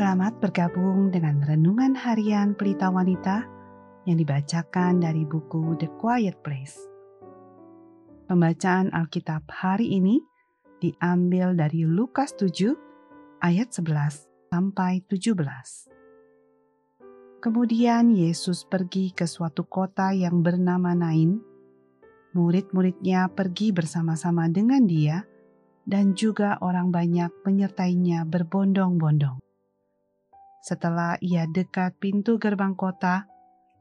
Selamat bergabung dengan renungan harian Pelita Wanita yang dibacakan dari buku The Quiet Place. Pembacaan Alkitab hari ini diambil dari Lukas 7 ayat 11 sampai 17. Kemudian Yesus pergi ke suatu kota yang bernama Nain. Murid-muridnya pergi bersama-sama dengan dia dan juga orang banyak menyertainya berbondong-bondong. Setelah ia dekat pintu gerbang kota,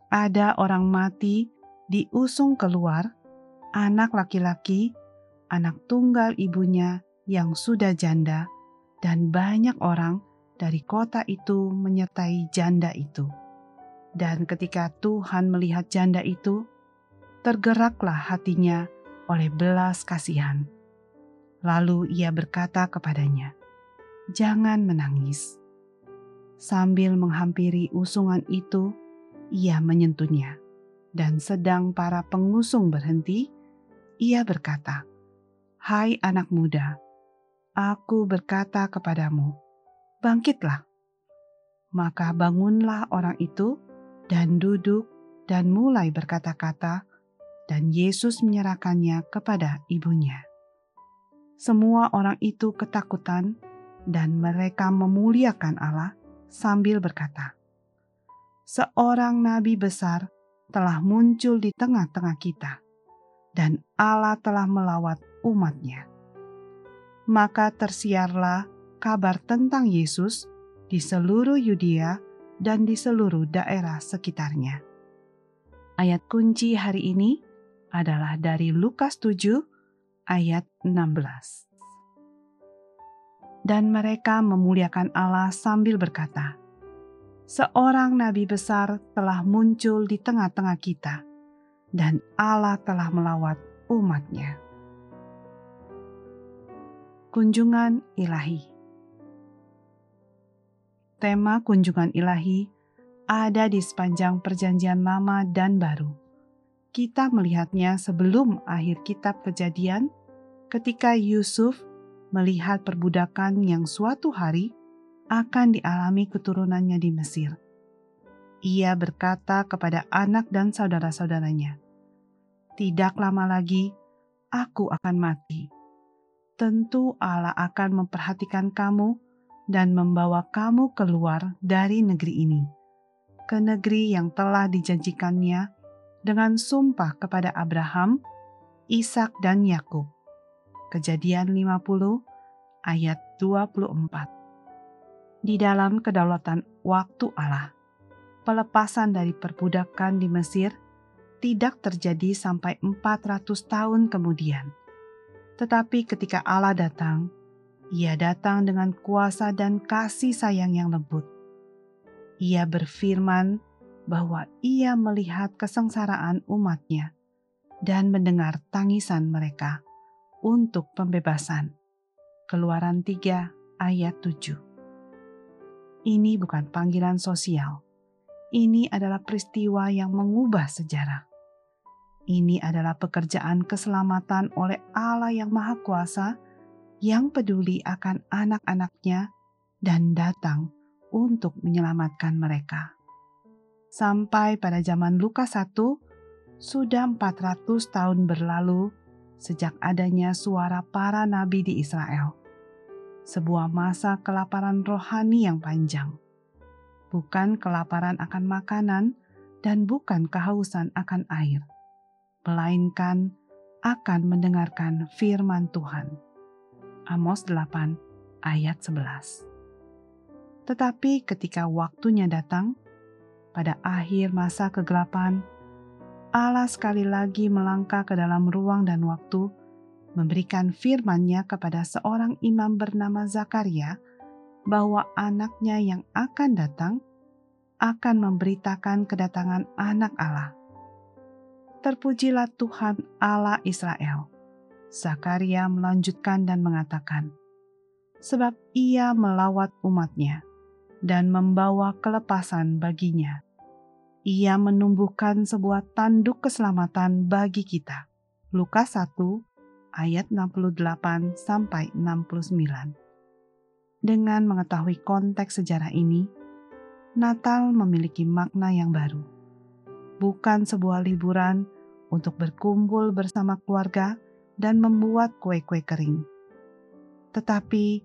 ada orang mati diusung keluar, anak laki-laki, anak tunggal ibunya yang sudah janda, dan banyak orang dari kota itu menyertai janda itu. Dan ketika Tuhan melihat janda itu, tergeraklah hatinya oleh belas kasihan. Lalu ia berkata kepadanya, "Jangan menangis." Sambil menghampiri usungan itu, ia menyentuhnya. Dan sedang para pengusung berhenti, ia berkata, "Hai anak muda, aku berkata kepadamu, bangkitlah." Maka bangunlah orang itu dan duduk dan mulai berkata-kata, dan Yesus menyerahkannya kepada ibunya. Semua orang itu ketakutan, dan mereka memuliakan Allah sambil berkata, "Seorang nabi besar telah muncul di tengah-tengah kita, dan Allah telah melawat umatnya." Maka tersiarlah kabar tentang Yesus di seluruh Yudea dan di seluruh daerah sekitarnya. Ayat kunci hari ini adalah dari Lukas 7 ayat 16 dan mereka memuliakan Allah sambil berkata, "Seorang nabi besar telah muncul di tengah-tengah kita, dan Allah telah melawat umatnya." Kunjungan Ilahi Tema kunjungan ilahi ada di sepanjang Perjanjian Lama dan Baru. Kita melihatnya sebelum akhir Kitab Kejadian, ketika Yusuf melihat perbudakan yang suatu hari akan dialami keturunannya di Mesir. Ia berkata kepada anak dan saudara-saudaranya, "Tidak lama lagi aku akan mati. Tentu Allah akan memperhatikan kamu dan membawa kamu keluar dari negeri ini, ke negeri yang telah dijanjikannya dengan sumpah kepada Abraham, Ishak dan Yakub Kejadian 50 ayat 24. Di dalam kedaulatan waktu Allah, pelepasan dari perbudakan di Mesir tidak terjadi sampai 400 tahun kemudian. Tetapi ketika Allah datang, ia datang dengan kuasa dan kasih sayang yang lembut. Ia berfirman bahwa ia melihat kesengsaraan umatnya dan mendengar tangisan mereka untuk pembebasan. Keluaran 3 ayat 7. Ini bukan panggilan sosial. Ini adalah peristiwa yang mengubah sejarah. Ini adalah pekerjaan keselamatan oleh Allah yang Maha Kuasa yang peduli akan anak-anaknya dan datang untuk menyelamatkan mereka. Sampai pada zaman Lukas 1, sudah 400 tahun berlalu sejak adanya suara para nabi di Israel. Sebuah masa kelaparan rohani yang panjang. Bukan kelaparan akan makanan dan bukan kehausan akan air, melainkan akan mendengarkan firman Tuhan. Amos 8 ayat 11. Tetapi ketika waktunya datang, pada akhir masa kegelapan, Allah sekali lagi melangkah ke dalam ruang dan waktu, memberikan firman-Nya kepada seorang imam bernama Zakaria bahwa anaknya yang akan datang akan memberitakan kedatangan anak Allah. Terpujilah Tuhan Allah Israel. Zakaria melanjutkan dan mengatakan, Sebab ia melawat umatnya dan membawa kelepasan baginya ia menumbuhkan sebuah tanduk keselamatan bagi kita. Lukas 1 ayat 68 sampai 69. Dengan mengetahui konteks sejarah ini, Natal memiliki makna yang baru. Bukan sebuah liburan untuk berkumpul bersama keluarga dan membuat kue-kue kering, tetapi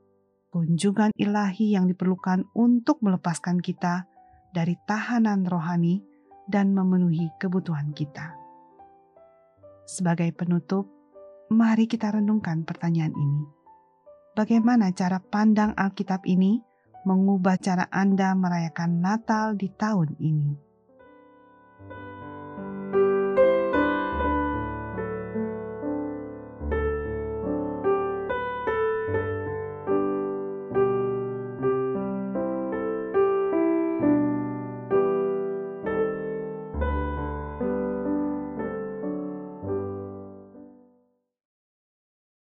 kunjungan ilahi yang diperlukan untuk melepaskan kita dari tahanan rohani dan memenuhi kebutuhan kita. Sebagai penutup, mari kita renungkan pertanyaan ini. Bagaimana cara pandang Alkitab ini mengubah cara Anda merayakan Natal di tahun ini?